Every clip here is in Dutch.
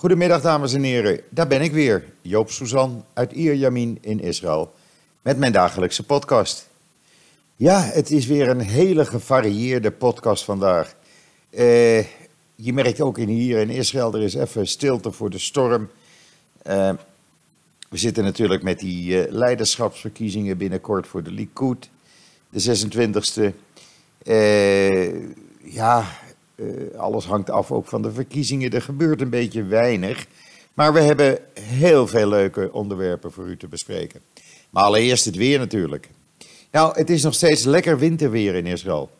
Goedemiddag dames en heren, daar ben ik weer, Joop Suzan uit Ierjamin in Israël, met mijn dagelijkse podcast. Ja, het is weer een hele gevarieerde podcast vandaag. Eh, je merkt ook in hier in Israël, er is even stilte voor de storm. Eh, we zitten natuurlijk met die eh, leiderschapsverkiezingen binnenkort voor de Likud, de 26e. Eh, ja, eh, alles hangt af ook van de verkiezingen. Er gebeurt een beetje weinig. Maar we hebben heel veel leuke onderwerpen voor u te bespreken. Maar allereerst het weer natuurlijk. Nou, het is nog steeds lekker winterweer in Israël.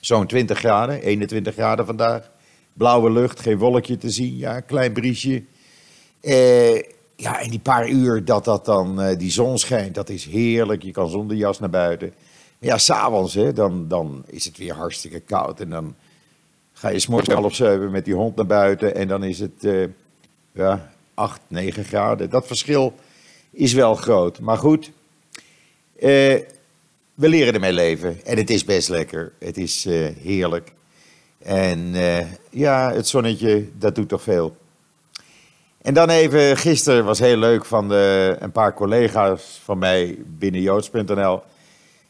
Zo'n 20 graden, 21 graden vandaag. Blauwe lucht, geen wolkje te zien. Ja, klein briesje. Eh, ja, en die paar uur dat, dat dan eh, die zon schijnt, dat is heerlijk. Je kan zonder jas naar buiten. Maar ja, s'avonds, dan, dan is het weer hartstikke koud. En dan ga je s'morgens half zeven met die hond naar buiten. En dan is het uh, ja, 8, 9 graden. Dat verschil is wel groot. Maar goed, uh, we leren ermee leven. En het is best lekker. Het is uh, heerlijk. En ja, het zonnetje, dat doet toch veel. En dan even, gisteren was heel leuk van de, een paar collega's van mij binnen joods.nl.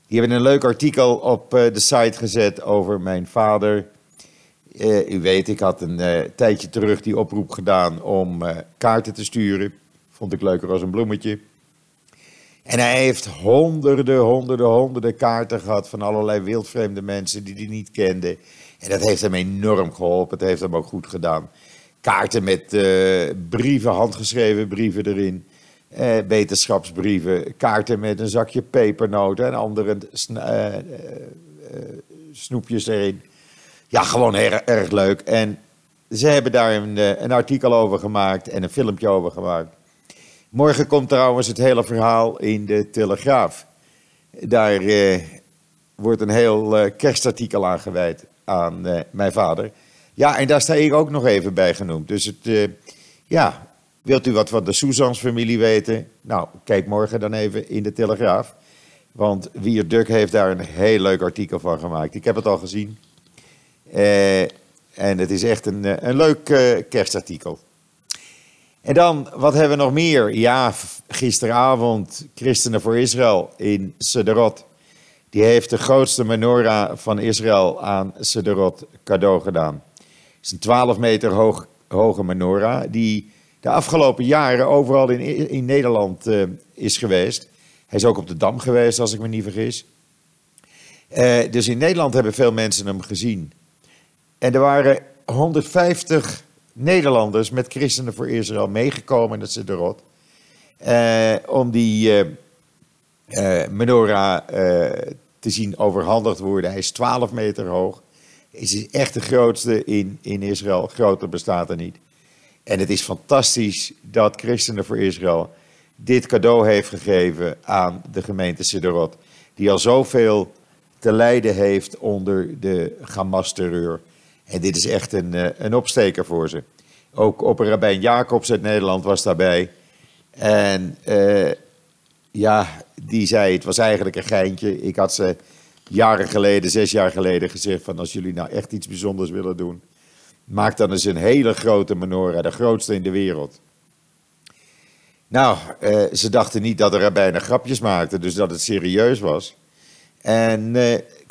Die hebben een leuk artikel op de site gezet over mijn vader. Uh, u weet, ik had een uh, tijdje terug die oproep gedaan om uh, kaarten te sturen. Vond ik leuker als een bloemetje. En hij heeft honderden, honderden, honderden kaarten gehad van allerlei wildvreemde mensen die hij niet kende. En dat heeft hem enorm geholpen. Het heeft hem ook goed gedaan. Kaarten met brieven, handgeschreven brieven erin. wetenschapsbrieven. Kaarten met een zakje pepernoten en andere snoepjes erin. Ja, gewoon erg, erg leuk. En ze hebben daar een, eh, een, artikel over gemaakt en een filmpje over gemaakt. Morgen komt trouwens het hele verhaal in de Telegraaf. Daar eh, wordt een heel eh, kerstartikel aangeweid aan eh, mijn vader. Ja, en daar sta ik ook nog even bij genoemd. Dus het, eh, ja, wilt u wat van de Soezans familie weten? Nou, kijk morgen dan even in de Telegraaf. Want Wier Duk heeft daar een heel leuk artikel van gemaakt. Ik heb het al gezien. Uh, en het is echt een, een leuk uh, kerstartikel. En dan, wat hebben we nog meer? Ja, gisteravond, Christenen voor Israël in Sederot. Die heeft de grootste menorah van Israël aan Sederot cadeau gedaan. Het is een 12 meter hoog, hoge menorah die de afgelopen jaren overal in, in Nederland is geweest. Hij is ook op de Dam geweest, als ik me niet vergis. Dus in Nederland hebben veel mensen hem gezien. En er waren 150 Nederlanders met Christenen voor Israël meegekomen naar Sederot. Uh, om die uh, uh, menorah te zien overhandigd worden. Hij is 12 meter hoog. Is echt de grootste in, in Israël. Groter bestaat er niet. En het is fantastisch dat Christenen voor Israël dit cadeau heeft gegeven aan de gemeente Sederot. Die al zoveel te lijden heeft onder de Hamas-terreur. En dit is echt een, eh, een opsteker voor ze. Ook opperrabijn Jacobs uit Nederland was daarbij. En uh, ja, die zei, het was eigenlijk een geintje. Ik had ze jaren geleden, zes jaar geleden gezegd van als jullie nou echt iets bijzonders willen doen, maak dan eens een hele grote menorah, de grootste in de wereld. Nou, uh, ze dachten niet dat er bijna grapjes maakten, dus dat het serieus was. En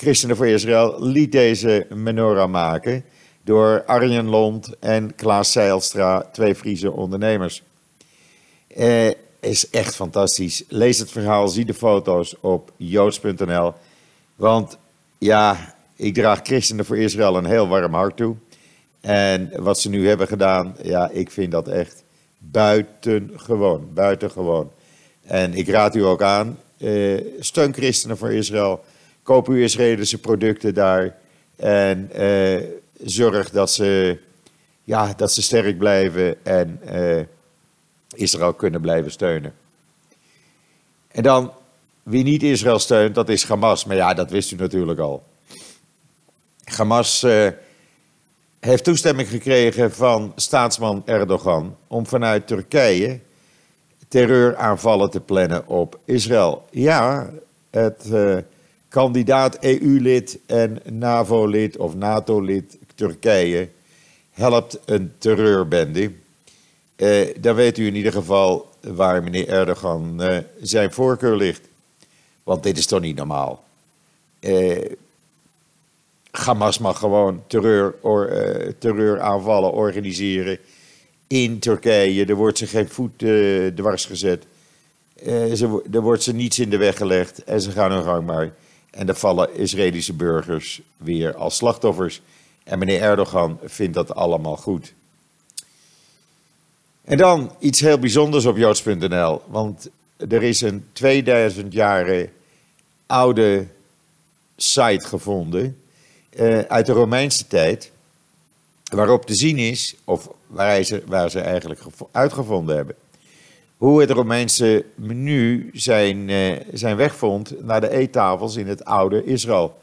Christenen voor Israël liet deze menorah maken door Arjen Lond en Klaas Zeilstra, twee Friese ondernemers. Eh, is echt fantastisch. Lees het verhaal, zie de foto's op joods.nl. Want ja, ik draag Christenen voor Israël een heel warm hart toe. En wat ze nu hebben gedaan, ja, ik vind dat echt buitengewoon, buitengewoon. En ik raad u ook aan, eh, steun Christenen voor Israël. Koop uw Israëlische producten daar. En eh, zorg dat ze, ja, dat ze sterk blijven en uh, Israël kunnen blijven steunen. En dan, wie niet Israël steunt, dat is Hamas. Maar ja, dat wist u natuurlijk al. Hamas uh, heeft toestemming gekregen van staatsman Erdogan om vanuit Turkije terreuraanvallen te plannen op Israël. Ja, het kandidaat EU-lid en NAVO-lid of NATO-lid Turkije helpt een terreurbende Uh, dan weet u in ieder geval waar meneer Erdogan uh, zijn voorkeur ligt. Want dit is toch niet normaal. Uh, Hamas mag gewoon terreur, terreuraanvallen organiseren in Turkije. Er wordt ze geen voet dwars gezet. Ze, er wordt ze niets in de weg gelegd en ze gaan hun gang maar. En dan vallen Israëlische burgers weer als slachtoffers. En meneer Erdogan vindt dat allemaal goed. En dan iets heel bijzonders op joods.nl. Want er is een 2000 jaar oude site gevonden uh, uit de Romeinse tijd. Waarop te zien is, of waar ze, waar ze eigenlijk uitgevonden hebben, hoe het Romeinse menu zijn, uh, zijn weg vond naar de eettafels in het oude Israël.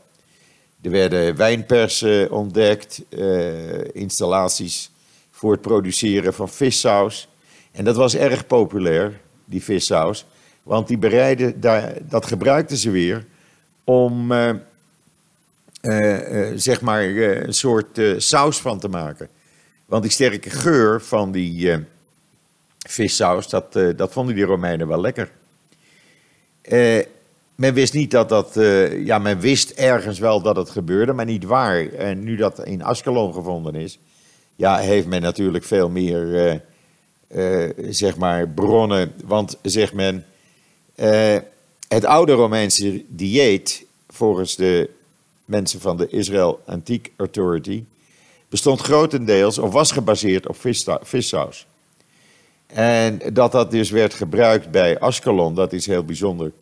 Er werden wijnpersen ontdekt, uh, installaties voor het produceren van vissaus. En dat was erg populair, die vissaus. Want die bereiden, dat gebruikten ze weer om uh, zeg maar een soort saus van te maken. Want die sterke geur van die vissaus, dat, dat vonden die Romeinen wel lekker. men wist niet dat dat, ja, men wist ergens wel dat het gebeurde, maar niet waar. En nu dat in Askelon gevonden is, ja, heeft men natuurlijk veel meer, zeg maar, bronnen. Want, zegt men, het oude Romeinse dieet, volgens de mensen van de Israel Antique Authority, bestond grotendeels of was gebaseerd op vissaus. En dat dat dus werd gebruikt bij Ascalon, dat is heel bijzonder.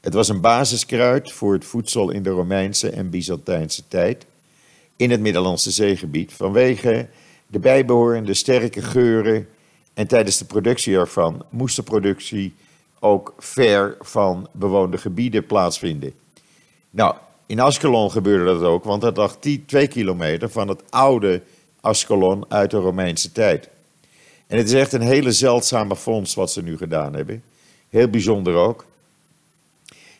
Het was een basiskruid voor het voedsel in de Romeinse en Byzantijnse tijd in het Middellandse zeegebied vanwege de bijbehorende sterke geuren. En tijdens de productie ervan moest de productie ook ver van bewoonde gebieden plaatsvinden. Nou, in Ascalon gebeurde dat ook, want dat lag twee kilometer van het oude Ascalon uit de Romeinse tijd. En het is echt een hele zeldzame fonds wat ze nu gedaan hebben. Heel bijzonder ook.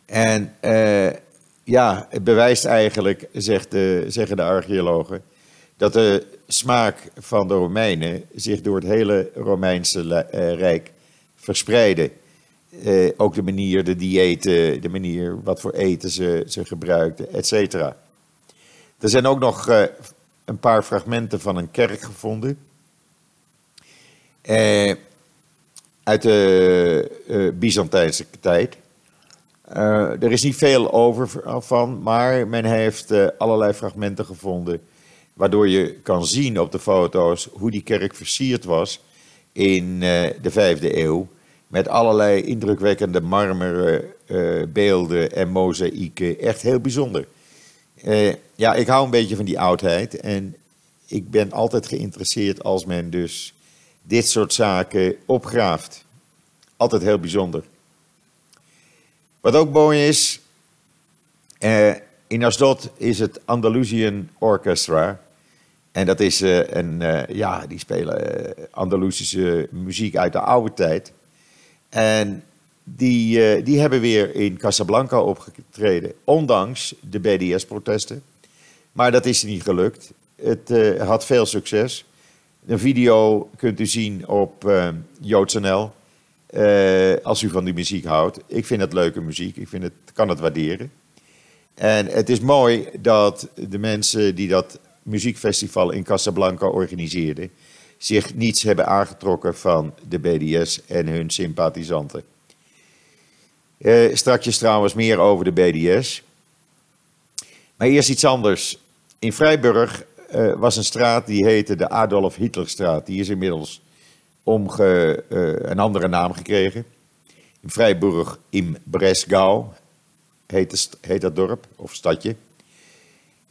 En eh, ja, het bewijst eigenlijk, zegt zeggen de archeologen, dat de smaak van de Romeinen zich door het hele Romeinse eh, Rijk verspreidde. Eh, ook de manier, de diëten, de manier wat voor eten ze, ze gebruikten, et cetera. Er zijn ook nog een paar fragmenten van een kerk gevonden. Eh, uit de uh, Byzantijnse tijd. Uh, er is niet veel over van, maar men heeft allerlei fragmenten gevonden. Waardoor je kan zien op de foto's hoe die kerk versierd was in de vijfde eeuw. Met allerlei indrukwekkende marmeren beelden en mozaïeken. Echt heel bijzonder. ja, ik hou een beetje van die oudheid. En ik ben altijd geïnteresseerd als men dus dit soort zaken opgraaft. Altijd heel bijzonder. Wat ook mooi is, eh, in Asdod is het Andalusian Orchestra. En dat is uh, een, uh, ja, die spelen uh, Andalusische muziek uit de oude tijd. En die, die hebben weer in Casablanca opgetreden, ondanks de BDS-protesten. Maar dat is niet gelukt. Het had veel succes. Een video kunt u zien op JoodsNL. Uh, als u van die muziek houdt. Ik vind het leuke muziek, ik vind het, kan het waarderen. En het is mooi dat de mensen die dat muziekfestival in Casablanca organiseerden, zich niets hebben aangetrokken van de BDS en hun sympathisanten. Uh, straks trouwens meer over de BDS. Maar eerst iets anders. In Vrijburg uh, was een straat die heette de Adolf Hitlerstraat. Die is inmiddels omge, uh, een andere naam gekregen. In Vrijburg im Bresgau heet, heet dat dorp, of stadje.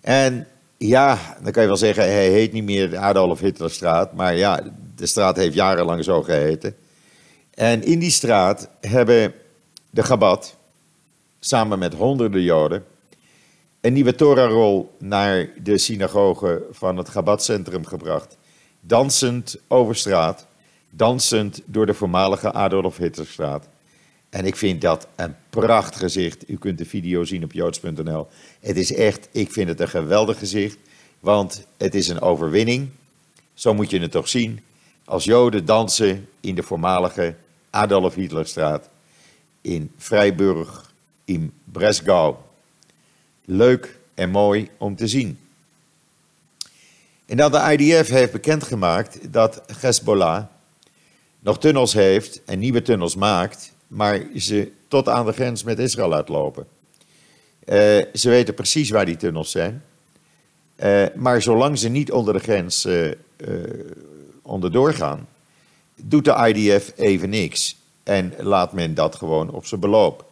En ja, dan kan je wel zeggen, hij heet niet meer de Adolf Hitlerstraat, maar ja, de straat heeft jarenlang zo geheten. En in die straat hebben de Gabat, samen met honderden Joden, een nieuwe Torahrol naar de synagoge van het Gabat-centrum gebracht. Dansend over straat dansend door de voormalige Adolf Hitlerstraat. En ik vind dat een prachtig gezicht. U kunt de video zien op joods.nl. Het is echt, ik vind het een geweldig gezicht. Want het is een overwinning. Zo moet je het toch zien. als Joden dansen in de voormalige Adolf Hitlerstraat in Freiburg in Bresgau. Leuk en mooi om te zien. En dan de IDF heeft bekendgemaakt dat Hezbollah nog tunnels heeft en nieuwe tunnels maakt, maar ze tot aan de grens met Israël uitlopen. Uh, ze weten precies waar die tunnels zijn. Uh, maar zolang ze niet onder de grens uh, onderdoor gaan, doet de IDF even niks. En laat men dat gewoon op zijn beloop.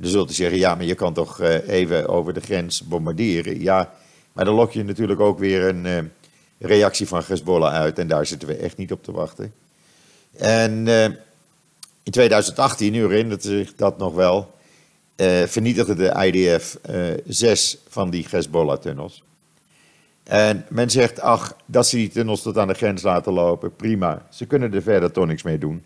Dan zult u zeggen, ja, maar je kan toch even over de grens bombarderen. Ja, maar dan lok je natuurlijk ook weer een reactie van Hezbollah uit. En daar zitten we echt niet op te wachten. En uh, in 2018, u herinnert zich dat nog wel, vernietigde de IDF eh, zes van die Hezbollah-tunnels. En men zegt, ach, dat ze die tunnels tot aan de grens laten lopen, prima. Ze kunnen er verder toch niks mee doen.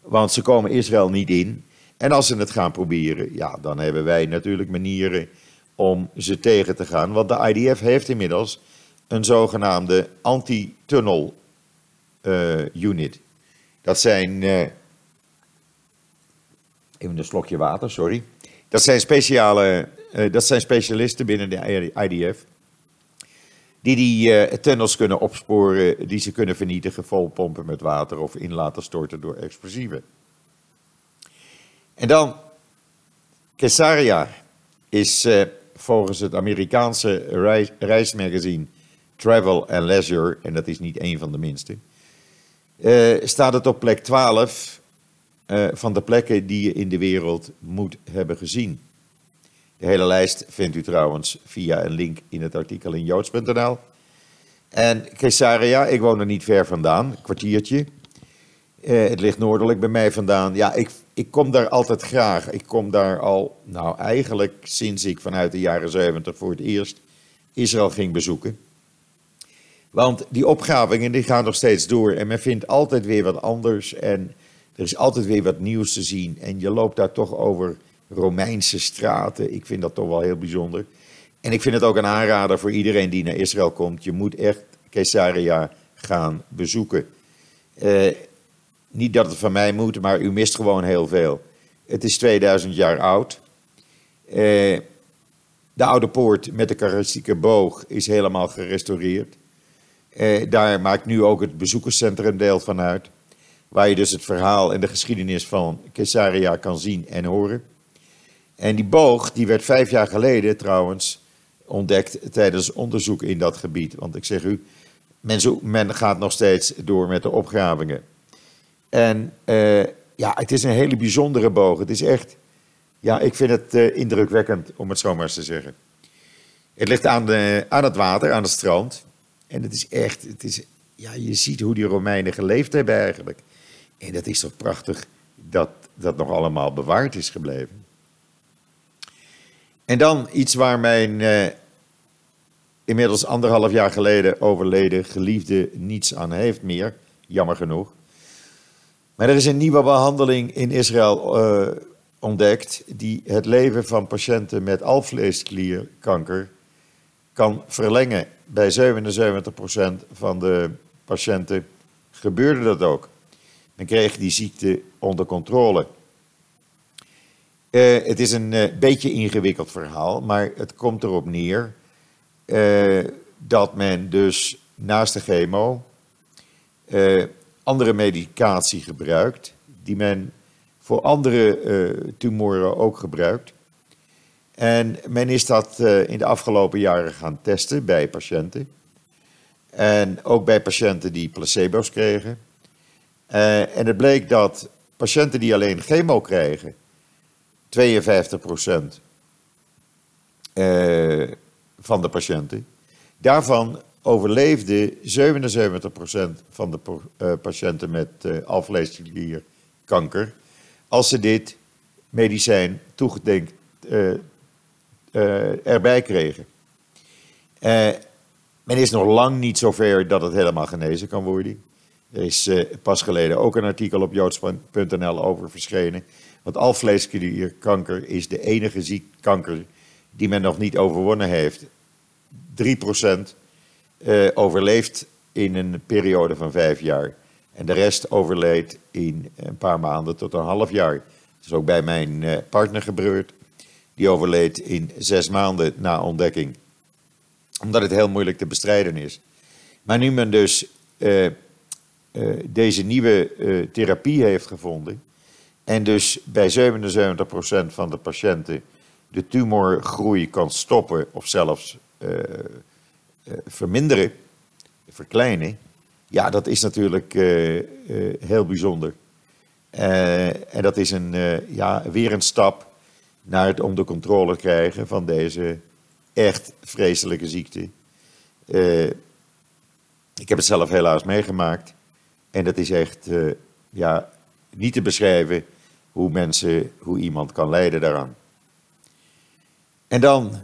Want ze komen Israël niet in. En als ze het gaan proberen, ja, dan hebben wij natuurlijk manieren om ze tegen te gaan. Want de IDF heeft inmiddels een zogenaamde anti-tunnel uh, unit. Dat zijn. Uh, even een slokje water, sorry. Dat zijn, speciale, uh, dat zijn specialisten binnen de IDF. Die die tunnels kunnen opsporen, die ze kunnen vernietigen, volpompen met water of in laten storten door explosieven. En dan, Caesarea is volgens het Amerikaanse reis, reismagazine Travel and Leisure, en dat is niet één van de minste, uh, staat het op plek 12 uh, eh, van de plekken die je in de wereld moet hebben gezien. De hele lijst vindt u trouwens via een link in het artikel in joods.nl. En Caesarea, ik woon er niet ver vandaan, een kwartiertje. Uh, het ligt noordelijk bij mij vandaan. Ja, ik, ik kom daar altijd graag. Ik kom daar al, nou eigenlijk sinds ik vanuit de jaren 70 voor het eerst Israël ging bezoeken. Want die opgravingen die gaan nog steeds door en men vindt altijd weer wat anders en er is altijd weer wat nieuws te zien. En je loopt daar toch over Romeinse straten. Ik vind dat toch wel heel bijzonder. En ik vind het ook een aanrader voor iedereen die naar Israël komt. Je moet echt Caesarea gaan bezoeken. Eh, niet dat het van mij moet, maar u mist gewoon heel veel. Het is 2000 jaar oud. Eh, de oude poort met de karakteristieke boog is helemaal gerestaureerd. Eh, daar maakt nu ook het bezoekerscentrum deel van uit. Waar je dus het verhaal en de geschiedenis van Caesarea kan zien en horen. En die boog, die werd vijf jaar geleden trouwens ontdekt tijdens onderzoek in dat gebied. Want ik zeg u, men, men gaat nog steeds door met de opgravingen. En uh, ja, het is een hele bijzondere boog. Het is echt, ja, ik vind het uh, indrukwekkend om het zo maar eens te zeggen. Het ligt aan, de, aan het water, aan het strand. En het is echt, het is, ja, je ziet hoe die Romeinen geleefd hebben eigenlijk. En dat is toch prachtig dat dat nog allemaal bewaard is gebleven. En dan iets waar mijn eh, inmiddels anderhalf jaar geleden overleden geliefde niets aan heeft meer, jammer genoeg. Maar er is een nieuwe behandeling in Israël uh, ontdekt die het leven van patiënten met alvleesklierkanker kan verlengen. Bij 77% van de patiënten gebeurde dat ook. Men kreeg die ziekte onder controle. Uh, het is een uh, beetje ingewikkeld verhaal, maar het komt erop neer dat men dus naast de chemo andere medicatie gebruikt, die men voor andere tumoren ook gebruikt. En men is dat uh, in de afgelopen jaren gaan testen bij patiënten. En ook bij patiënten die placebo's kregen. Uh, en het bleek dat patiënten die alleen chemo kregen, 52% uh, van de patiënten, daarvan overleefde 77% van de uh, patiënten met uh, alvleesklierkanker als ze dit medicijn toegedenkt, uh, erbij kregen. Men is nog lang niet zover dat het helemaal genezen kan worden. Er is pas geleden ook een artikel op joods.nl over verschenen. Want alvleesklierkanker is de enige ziekkanker die men nog niet overwonnen heeft. 3% uh, overleeft in een periode van vijf jaar. En de rest overleed in een paar maanden tot een half jaar. Dat is ook bij mijn eh, partner gebeurd. Die overleed in zes maanden na ontdekking. Omdat het heel moeilijk te bestrijden is. Maar nu men dus uh, deze nieuwe therapie heeft gevonden. En dus bij 77% van de patiënten de tumorgroei kan stoppen of zelfs verminderen, verkleinen. Ja, dat is natuurlijk heel bijzonder. en dat is een, ja, weer een stap naar het onder controle krijgen van deze echt vreselijke ziekte. Ik heb het zelf helaas meegemaakt. En dat is echt ja, niet te beschrijven hoe mensen, hoe iemand kan lijden daaraan. En dan,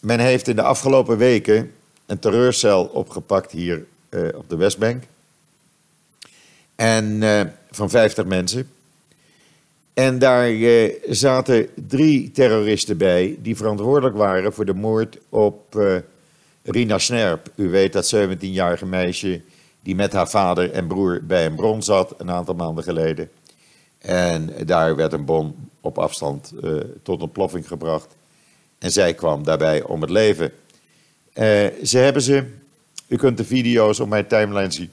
men heeft in de afgelopen weken een terreurcel opgepakt hier uh, op de Westbank. En uh, van 50 mensen. En daar uh, zaten drie terroristen bij die verantwoordelijk waren voor de moord op Rina Snerp, u weet dat 17-jarige meisje die met haar vader en broer bij een bron zat een aantal maanden geleden. En daar werd een bom op afstand tot een ploffing gebracht. En zij kwam daarbij om het leven. Uh, ze hebben ze, u kunt de video's op mijn timeline zien.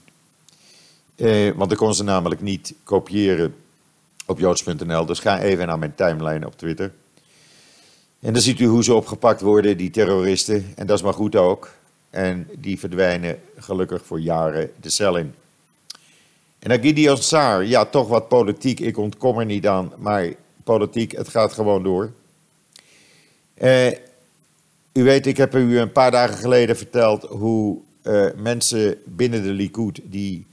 Uh, want ik kon ze namelijk niet kopiëren op joods.nl. Dus ga even naar mijn timeline op Twitter. En dan ziet u hoe ze opgepakt worden, die terroristen. En dat is maar goed ook. En die verdwijnen gelukkig voor jaren de cel in. En dan Gideon Saar, ja, toch wat politiek. Ik ontkom er niet aan, maar politiek, het gaat gewoon door. Eh, u weet, ik heb u een paar dagen geleden verteld hoe uh, mensen binnen de Likud, die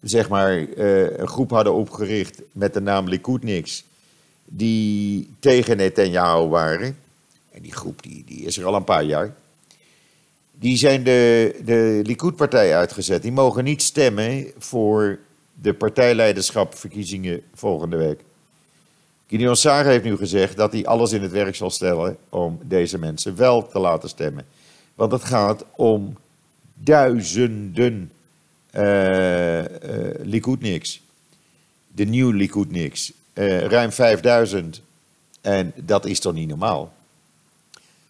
zeg maar uh, een groep hadden opgericht met de naam Likudniks, die tegen Netanyahu waren. En die groep die, die is er al een paar jaar. Die zijn de, de Likud-partij uitgezet. Die mogen niet stemmen voor de partijleiderschapverkiezingen volgende week. Gideon Saar heeft nu gezegd dat hij alles in het werk zal stellen om deze mensen wel te laten stemmen. Want het gaat om duizenden uh, uh, Likudniks. De nieuwe Likudniks uh, ruim 5000. En dat is toch niet normaal?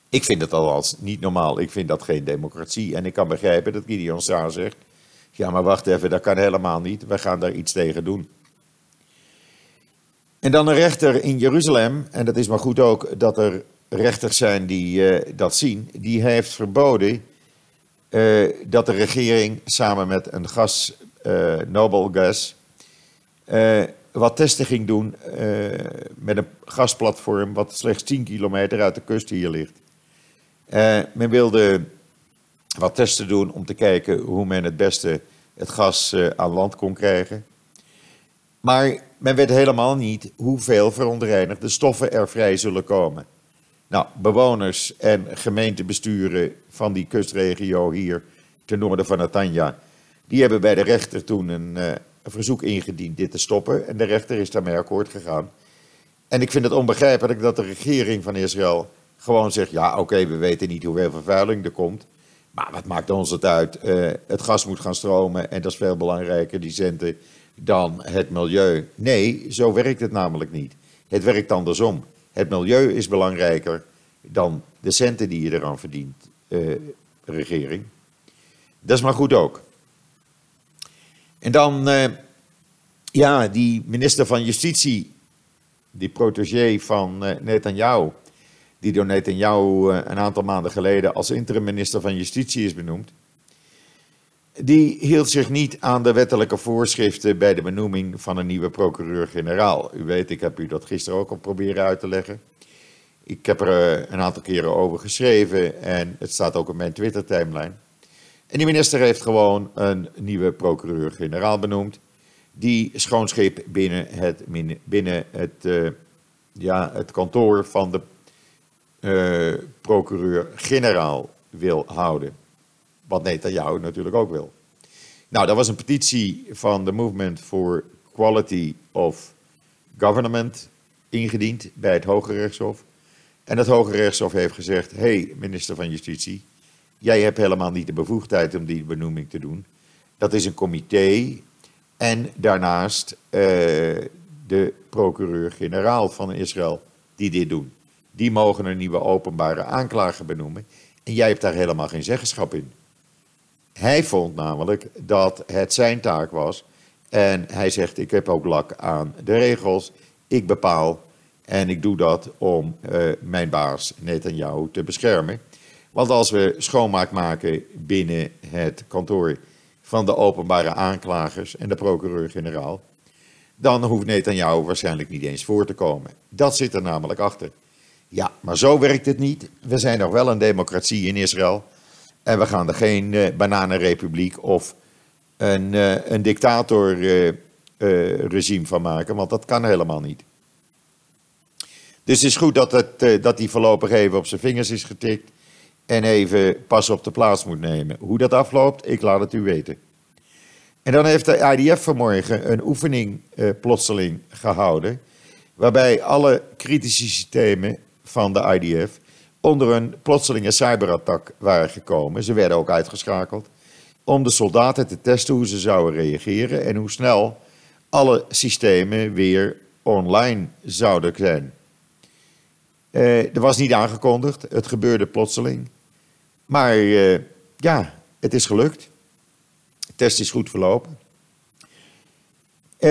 Ik vind het alvast niet normaal. Ik vind dat geen democratie. En ik kan begrijpen dat Gideon Saar zegt: ja, maar wacht even, dat kan helemaal niet. We gaan daar iets tegen doen. En dan een rechter in Jeruzalem, en dat is maar goed ook dat er rechters zijn die uh, dat zien, die heeft verboden uh, dat de regering samen met een gas, uh, Noble Gas, wat testen ging doen met een gasplatform wat slechts 10 kilometer uit de kust hier ligt. Men wilde wat testen doen om te kijken hoe men het beste het gas aan land kon krijgen. Maar men weet helemaal niet hoeveel verontreinigde stoffen er vrij zullen komen. Nou, bewoners en gemeentebesturen van die kustregio hier ten noorden van Natanja, die hebben bij de rechter toen een, een verzoek ingediend dit te stoppen. En de rechter is daarmee akkoord gegaan. En ik vind het onbegrijpelijk dat de regering van Israël gewoon zegt: ja, oké, we weten niet hoeveel vervuiling er komt. Maar wat maakt ons het uit? Uh, het gas moet gaan stromen en dat is veel belangrijker, die centen, dan het milieu. Nee, zo werkt het namelijk niet. Het werkt andersom. Het milieu is belangrijker dan de centen die je eraan verdient, uh, regering. Dat is maar goed ook. En dan, uh, ja, die minister van Justitie, die protégé van uh, Netanyahu, die door Netanyahu uh, een aantal maanden geleden als interim minister van Justitie is benoemd, die hield zich niet aan de wettelijke voorschriften bij de benoeming van een nieuwe procureur-generaal. U weet, ik heb u dat gisteren ook al proberen uit te leggen. Ik heb er een aantal keren over geschreven en het staat ook op mijn Twitter-timeline. En die minister heeft gewoon een nieuwe procureur-generaal benoemd. Die schoonschip binnen het, binnen het, uh, ja, het kantoor van de uh, procureur-generaal wil houden. Wat Netanyahu natuurlijk ook wil. Nou, dat was een petitie van de Movement for Quality of Government ingediend bij het Hoge Rechtshof. En het Hoge Rechtshof heeft gezegd: hé, hey, minister van Justitie, Jij hebt helemaal niet de bevoegdheid om die benoeming te doen. Dat is een comité En daarnaast uh, de procureur-generaal van Israël die dit doen. Die mogen een nieuwe openbare aanklager benoemen. En jij hebt daar helemaal geen zeggenschap in. Hij vond namelijk dat het zijn taak was. En hij zegt: Ik heb ook lak aan de regels. Ik bepaal. En ik doe dat om uh, mijn baas Netanyahu te beschermen. Want als we schoonmaak maken binnen het kantoor van de openbare aanklagers en de procureur-generaal, dan hoeft Netanyahu waarschijnlijk niet eens voor te komen. Dat zit er namelijk achter. Ja, maar zo werkt het niet. We zijn nog wel een democratie in Israël. En we gaan er geen uh, bananenrepubliek of een, uh, een dictatorregime uh, van maken, want dat kan helemaal niet. Dus het is goed dat, het, dat hij voorlopig even op zijn vingers is getikt en even pas op de plaats moet nemen. Hoe dat afloopt, ik laat het u weten. En dan heeft de IDF vanmorgen een oefening plotseling gehouden, waarbij alle kritische systemen van de IDF onder een plotselinge cyberattack waren gekomen. Ze werden ook uitgeschakeld om de soldaten te testen hoe ze zouden reageren en hoe snel alle systemen weer online zouden zijn. Uh, er was niet aangekondigd, het gebeurde plotseling. Maar uh, ja, het is gelukt. De test is goed verlopen. Uh,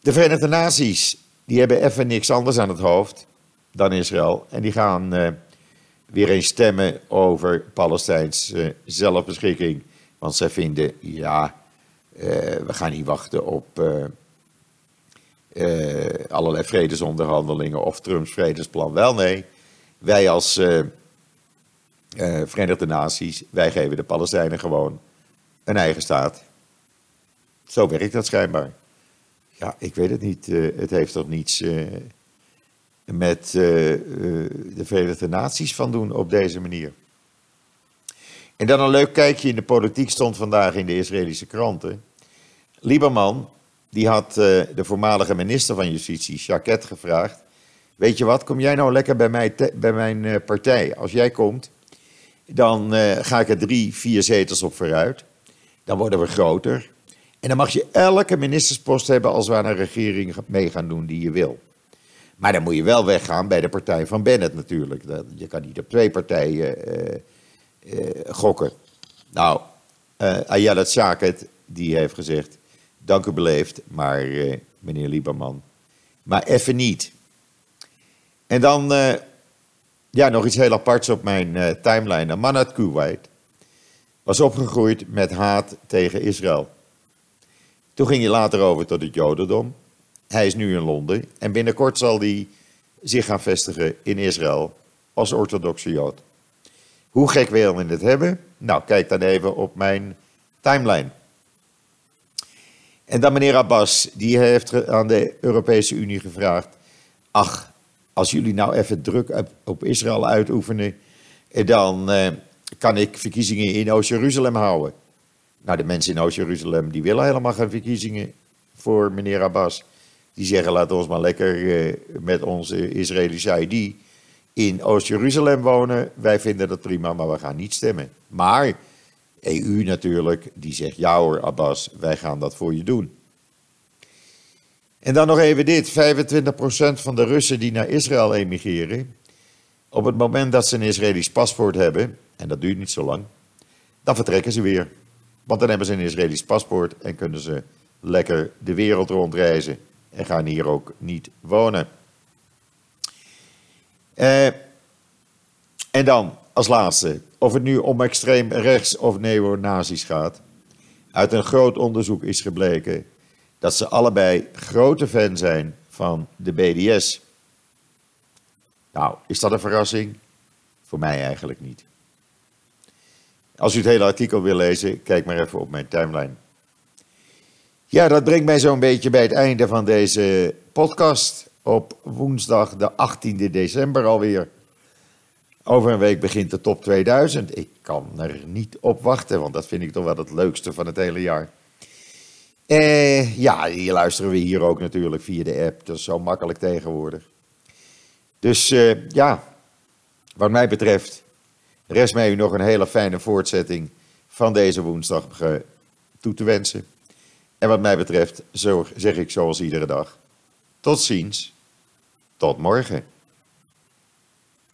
de Verenigde Naties die hebben even niks anders aan het hoofd dan Israël. En die gaan uh, weer eens stemmen over Palestijns zelfbeschikking. Want zij vinden, ja, we gaan niet wachten op allerlei vredesonderhandelingen of Trumps vredesplan. Wel nee, wij als Verenigde Naties, wij geven de Palestijnen gewoon een eigen staat. Zo werkt dat schijnbaar. Ja, ik weet het niet. Het heeft toch niets met de Verenigde Naties van doen op deze manier. En dan een leuk kijkje in de politiek stond vandaag in de Israëlische kranten. Lieberman, die had de voormalige minister van Justitie, Jacquet, gevraagd. Weet je wat, kom jij nou lekker bij, mij bij mijn partij? Als jij komt, dan ga ik er drie, vier zetels op vooruit. Dan worden we groter. En dan mag je elke ministerspost hebben als we aan een regering mee gaan doen die je wil. Maar dan moet je wel weggaan bij de partij van Bennett natuurlijk. Je kan niet op twee partijen uh, uh, gokken. Nou, uh, Ayala die heeft gezegd, dank u beleefd, maar meneer Lieberman, maar even niet. En dan ja, nog iets heel aparts op mijn timeline. Een man uit Kuwait was opgegroeid met haat tegen Israël. Toen ging hij later over tot het Jodendom. Hij is nu in Londen en binnenkort zal hij zich gaan vestigen in Israël als orthodoxe Jood. Hoe gek wil je het hebben? Nou, kijk dan even op mijn timeline. En dan meneer Abbas, die heeft aan de Europese Unie gevraagd: Ach, als jullie nou even druk op, Israël uitoefenen, eh, dan eh, kan ik verkiezingen in Oost-Jeruzalem houden. Nou, de mensen in Oost-Jeruzalem die willen helemaal geen verkiezingen voor meneer Abbas. Die zeggen, laat ons maar lekker eh, met onze Israëlische ID in Oost-Jeruzalem wonen. Wij vinden dat prima, maar we gaan niet stemmen. Maar EU natuurlijk, die zegt, ja hoor Abbas, wij gaan dat voor je doen. En dan nog even dit: 25% van de Russen die naar Israël emigreren, op het moment dat ze een Israëlisch paspoort hebben, en dat duurt niet zo lang, dan vertrekken ze weer. Want dan hebben ze een Israëlisch paspoort en kunnen ze lekker de wereld rondreizen en gaan hier ook niet wonen. Eh, en dan als laatste, of het nu om extreem rechts of neonazis gaat. Uit een groot onderzoek is gebleken dat ze allebei grote fan zijn van de BDS. Nou, is dat een verrassing? Voor mij eigenlijk niet. Als u het hele artikel wil lezen, kijk maar even op mijn timeline. Ja, dat brengt mij zo'n beetje bij het einde van deze podcast. Op woensdag de 18e december alweer. Over een week begint de top 2000. Ik kan er niet op wachten, want dat vind ik toch wel het leukste van het hele jaar. Eh, ja, hier luisteren we hier ook natuurlijk via de app. Dat is zo makkelijk tegenwoordig. Dus eh, ja, wat mij betreft, rest mij u nog een hele fijne voortzetting van deze woensdag toe te wensen. En wat mij betreft, zo zeg ik zoals iedere dag. Tot ziens. Tot morgen.